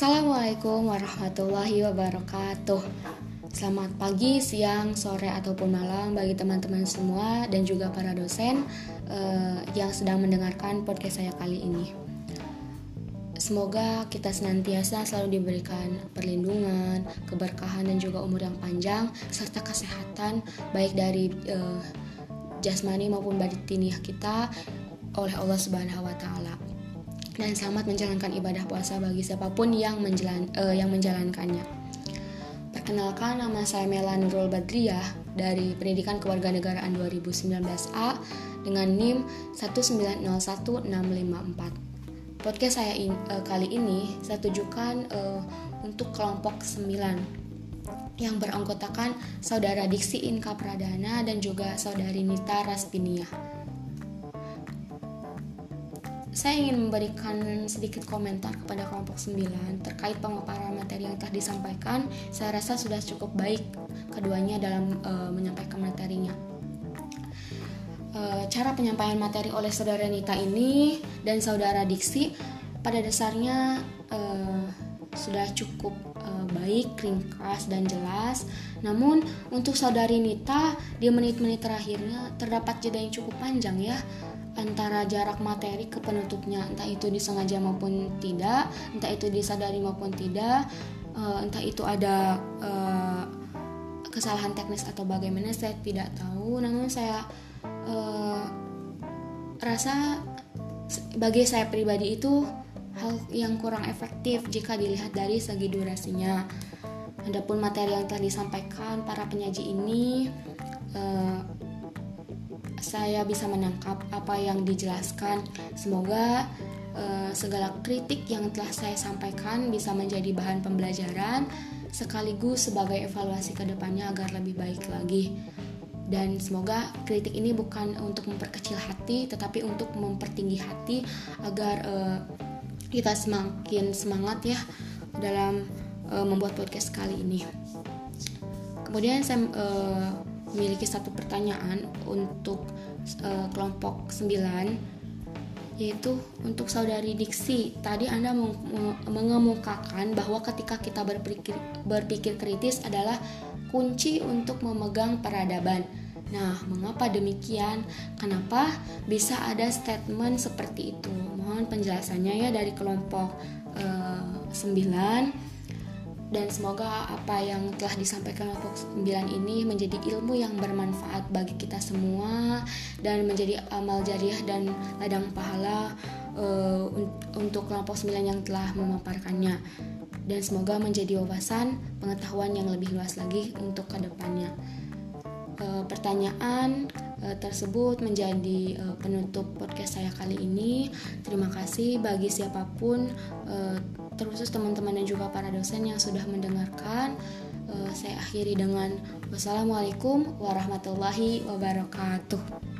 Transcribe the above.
Assalamualaikum warahmatullahi wabarakatuh. Selamat pagi, siang, sore ataupun malam bagi teman-teman semua dan juga para dosen uh, yang sedang mendengarkan podcast saya kali ini. Semoga kita senantiasa selalu diberikan perlindungan, keberkahan dan juga umur yang panjang serta kesehatan baik dari uh, jasmani maupun batiniah kita oleh Allah Subhanahu wa taala dan selamat menjalankan ibadah puasa bagi siapa pun yang menjalan uh, yang menjalankannya. Perkenalkan nama saya Mela Nurul Badriah dari Pendidikan Kewarganegaraan 2019A dengan NIM 1901654. Podcast saya in, uh, kali ini saya tujukan uh, untuk kelompok 9 yang beranggotakan saudara Diksi Inka Pradana dan juga saudari Nita Raspiniah saya ingin memberikan sedikit komentar kepada kelompok 9 terkait pemaparan materi yang telah disampaikan. Saya rasa sudah cukup baik keduanya dalam uh, menyampaikan materinya. Uh, cara penyampaian materi oleh saudara Nita ini dan saudara Diksi pada dasarnya uh, sudah cukup uh, baik, ringkas dan jelas. Namun untuk saudari Nita di menit-menit terakhirnya terdapat jeda yang cukup panjang ya antara jarak materi ke penutupnya entah itu disengaja maupun tidak entah itu disadari maupun tidak uh, entah itu ada uh, kesalahan teknis atau bagaimana saya tidak tahu namun saya uh, rasa bagi saya pribadi itu hal yang kurang efektif jika dilihat dari segi durasinya Adapun materi yang telah disampaikan para penyaji ini uh, saya bisa menangkap apa yang dijelaskan. Semoga uh, segala kritik yang telah saya sampaikan bisa menjadi bahan pembelajaran sekaligus sebagai evaluasi ke depannya agar lebih baik lagi. Dan semoga kritik ini bukan untuk memperkecil hati, tetapi untuk mempertinggi hati agar uh, kita semakin semangat ya dalam uh, membuat podcast kali ini. Kemudian saya uh, memiliki satu pertanyaan untuk uh, kelompok 9 yaitu untuk saudari Diksi. Tadi Anda mengemukakan bahwa ketika kita berpikir berpikir kritis adalah kunci untuk memegang peradaban. Nah, mengapa demikian? Kenapa bisa ada statement seperti itu? Mohon penjelasannya ya dari kelompok uh, 9 dan semoga apa yang telah disampaikan kelompok 9 ini menjadi ilmu yang bermanfaat bagi kita semua dan menjadi amal jariah dan ladang pahala uh, untuk kelompok 9 yang telah memaparkannya dan semoga menjadi wawasan pengetahuan yang lebih luas lagi untuk ke depannya uh, pertanyaan uh, tersebut menjadi uh, penutup podcast saya kali ini terima kasih bagi siapa pun uh, terkhusus teman-teman dan juga para dosen yang sudah mendengarkan. Uh, saya akhiri dengan wassalamualaikum warahmatullahi wabarakatuh.